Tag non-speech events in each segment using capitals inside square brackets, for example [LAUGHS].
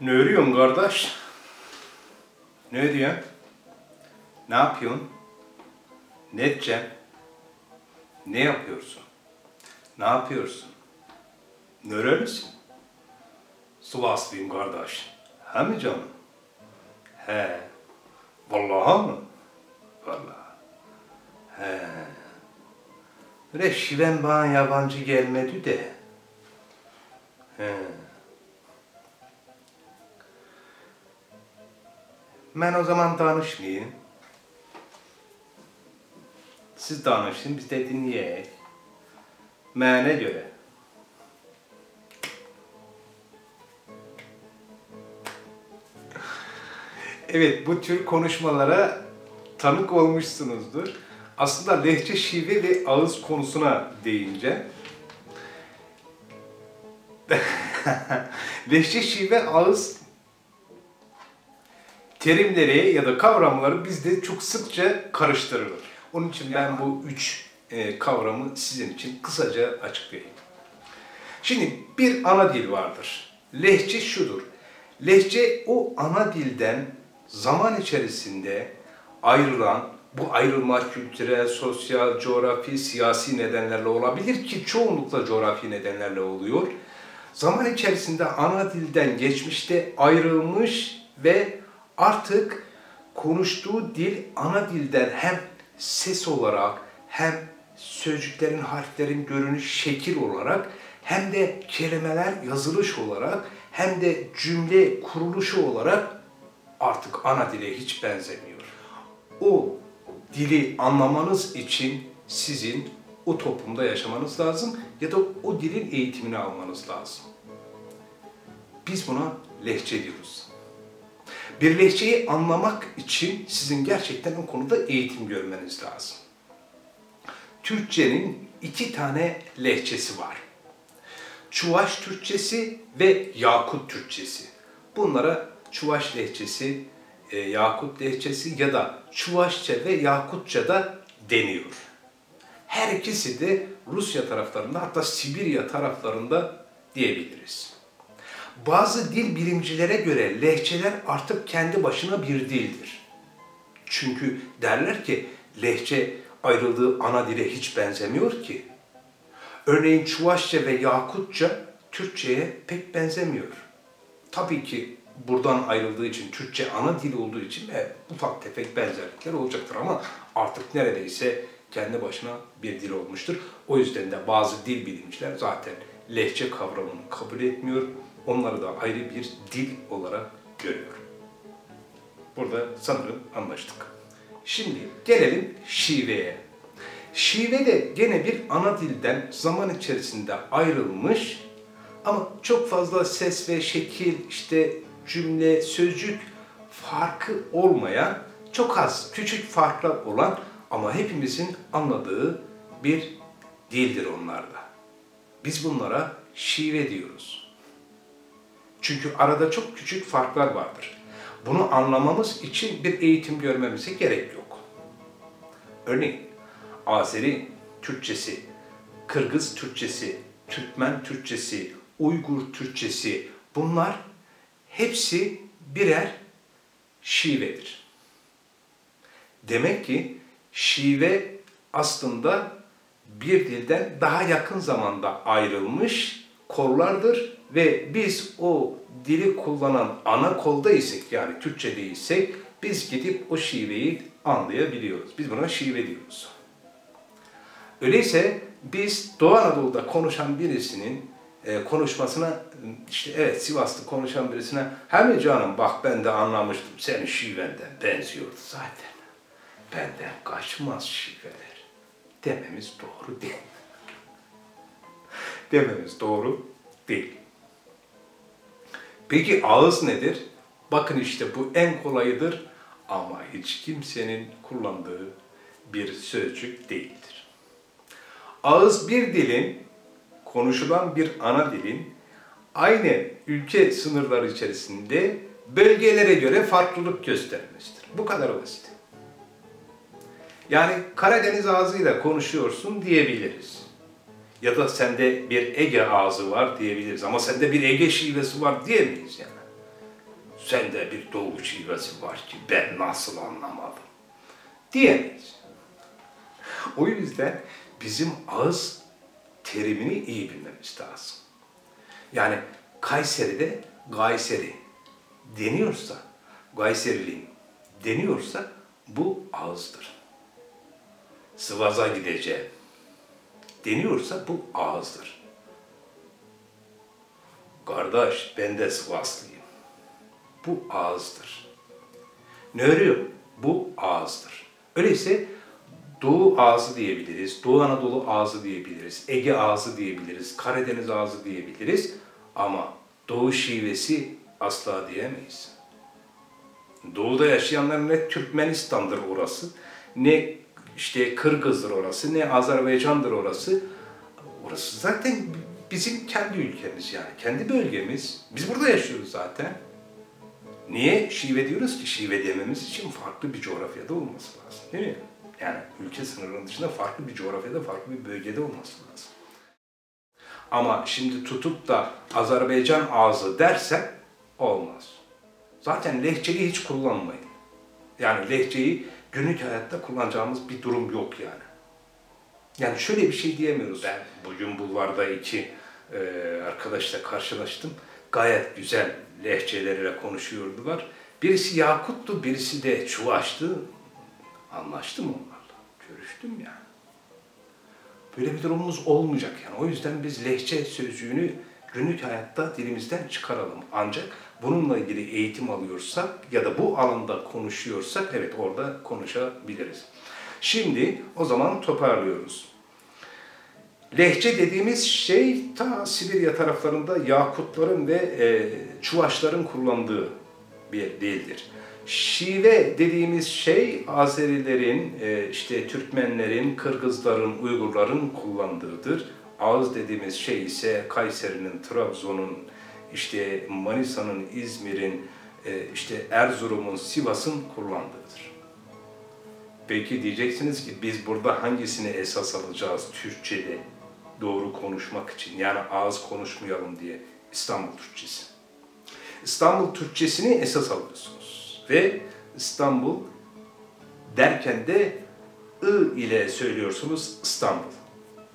Ne örüyorsun kardeş? Ne diyorsun? Ne yapıyorsun? Ne edeceksin? Ne yapıyorsun? Ne yapıyorsun? Nerelisin? Sivaslıyım kardeş. He mi canım? He. Vallahi mı? Vallahi. He. Böyle şiven bana yabancı gelmedi de. He. Ben o zaman danışmayayım. Siz danışın, biz de dinleyek. Mənə göre. Evet, bu tür konuşmalara tanık olmuşsunuzdur. Aslında lehçe, şive ve ağız konusuna değince. [LAUGHS] lehçe, şive, ağız terimleri ya da kavramları bizde çok sıkça karıştırılır. Onun için ben bu üç e, kavramı sizin için kısaca açıklayayım. Şimdi bir ana dil vardır. Lehçe şudur. Lehçe o ana dilden zaman içerisinde ayrılan, bu ayrılma kültürel, sosyal, coğrafi, siyasi nedenlerle olabilir ki çoğunlukla coğrafi nedenlerle oluyor. Zaman içerisinde ana dilden geçmişte ayrılmış ve artık konuştuğu dil ana dilden hem ses olarak hem sözcüklerin, harflerin görünüş, şekil olarak hem de kelimeler yazılış olarak hem de cümle kuruluşu olarak artık ana dile hiç benzemiyor. O dili anlamanız için sizin o toplumda yaşamanız lazım ya da o dilin eğitimini almanız lazım. Biz buna lehçe diyoruz. Bir lehçeyi anlamak için sizin gerçekten o konuda eğitim görmeniz lazım. Türkçenin iki tane lehçesi var. Çuvaş Türkçesi ve Yakut Türkçesi. Bunlara Çuvaş lehçesi, e, Yakut lehçesi ya da Çuvaşça ve Yakutça da deniyor. Her ikisi de Rusya taraflarında hatta Sibirya taraflarında diyebiliriz. Bazı dil bilimcilere göre lehçeler artık kendi başına bir dildir. Çünkü derler ki lehçe ayrıldığı ana dile hiç benzemiyor ki. Örneğin Çuvaşça ve Yakutça Türkçe'ye pek benzemiyor. Tabii ki buradan ayrıldığı için, Türkçe ana dil olduğu için evet, ufak tefek benzerlikler olacaktır ama artık neredeyse kendi başına bir dil olmuştur. O yüzden de bazı dil bilimciler zaten lehçe kavramını kabul etmiyor. Onları da ayrı bir dil olarak görüyor. Burada sanırım anlaştık. Şimdi gelelim şiveye. Şive de gene bir ana dilden zaman içerisinde ayrılmış ama çok fazla ses ve şekil, işte cümle, sözcük farkı olmayan, çok az küçük farklar olan ama hepimizin anladığı bir dildir onlarda. Biz bunlara şive diyoruz. Çünkü arada çok küçük farklar vardır. Bunu anlamamız için bir eğitim görmemize gerek yok. Örneğin Azeri Türkçesi, Kırgız Türkçesi, Türkmen Türkçesi, Uygur Türkçesi bunlar hepsi birer şivedir. Demek ki şive aslında bir dilden daha yakın zamanda ayrılmış kollardır ve biz o dili kullanan ana kolda isek yani Türkçe değilsek biz gidip o şiveyi anlayabiliyoruz. Biz buna şive diyoruz. Öyleyse biz Doğu Anadolu'da konuşan birisinin e, konuşmasına işte evet Sivaslı konuşan birisine hem canım bak ben de anlamıştım senin şivenden benziyordu zaten. Benden kaçmaz şiveler. Dememiz doğru değil. [LAUGHS] Dememiz doğru değil. Peki ağız nedir? Bakın işte bu en kolayıdır ama hiç kimsenin kullandığı bir sözcük değildir. Ağız bir dilin, konuşulan bir ana dilin aynı ülke sınırları içerisinde bölgelere göre farklılık göstermesidir. Bu kadar basit. Yani Karadeniz ağzıyla konuşuyorsun diyebiliriz. Ya da sende bir Ege ağzı var diyebiliriz. Ama sende bir Ege şivesi var diyemeyiz yani. sende bir doğu şivesi var ki ben nasıl anlamadım diyemeyiz. O yüzden bizim ağız terimini iyi bilmemiz lazım. Yani Kayseri'de Gayseri deniyorsa, Gayseriliyim deniyorsa bu ağızdır. Sıvaza gideceğim deniyorsa bu ağızdır. Kardeş ben de Sivaslıyım. Bu ağızdır. Ne örüyor? Bu ağızdır. Öyleyse Doğu ağzı diyebiliriz, Doğu Anadolu ağzı diyebiliriz, Ege ağzı diyebiliriz, Karadeniz ağzı diyebiliriz ama Doğu şivesi asla diyemeyiz. Doğuda yaşayanlar ne Türkmenistan'dır orası, ne işte Kırgız'dır orası, ne Azerbaycan'dır orası. Orası zaten bizim kendi ülkemiz yani, kendi bölgemiz. Biz burada yaşıyoruz zaten. Niye şive diyoruz ki? Şive dememiz için farklı bir coğrafyada olması lazım değil mi? Yani ülke sınırının dışında farklı bir coğrafyada, farklı bir bölgede olması lazım. Ama şimdi tutup da Azerbaycan ağzı dersen olmaz. Zaten lehçeyi hiç kullanmayın. Yani lehçeyi günlük hayatta kullanacağımız bir durum yok yani. Yani şöyle bir şey diyemiyoruz. Ben bugün bulvarda iki e, arkadaşla karşılaştım. Gayet güzel lehçeleriyle konuşuyordular. Birisi Yakut'tu, birisi de Çuvaş'tı. Anlaştım onlarla. Görüştüm yani. Böyle bir durumumuz olmayacak yani. O yüzden biz lehçe sözcüğünü günlük hayatta dilimizden çıkaralım. Ancak bununla ilgili eğitim alıyorsak ya da bu alanda konuşuyorsak evet orada konuşabiliriz. Şimdi o zaman toparlıyoruz. Lehçe dediğimiz şey ta Sibirya taraflarında Yakutların ve e, Çuvaşların kullandığı bir dildir. Şive dediğimiz şey Azerilerin, e, işte Türkmenlerin, Kırgızların, Uygurların kullandığıdır. Ağız dediğimiz şey ise Kayseri'nin, Trabzon'un, işte Manisa'nın, İzmir'in, e, işte Erzurum'un, Sivas'ın kullandığıdır. Peki diyeceksiniz ki biz burada hangisini esas alacağız Türkçe'de doğru konuşmak için? Yani ağız konuşmayalım diye İstanbul Türkçesi. İstanbul Türkçesini esas alıyorsunuz. Ve İstanbul derken de I ile söylüyorsunuz İstanbul.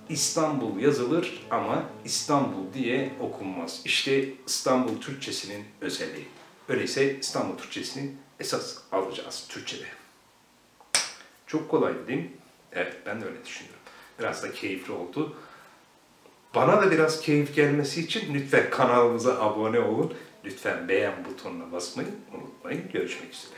İstanbul yazılır ama İstanbul diye okunmaz. İşte İstanbul Türkçesinin özelliği. Öyleyse İstanbul Türkçesini esas alacağız Türkçe'de. Çok kolaydı değil mi? Evet ben de öyle düşünüyorum. Biraz da keyifli oldu. Bana da biraz keyif gelmesi için lütfen kanalımıza abone olun. Lütfen beğen butonuna basmayı unutmayın. Görüşmek üzere.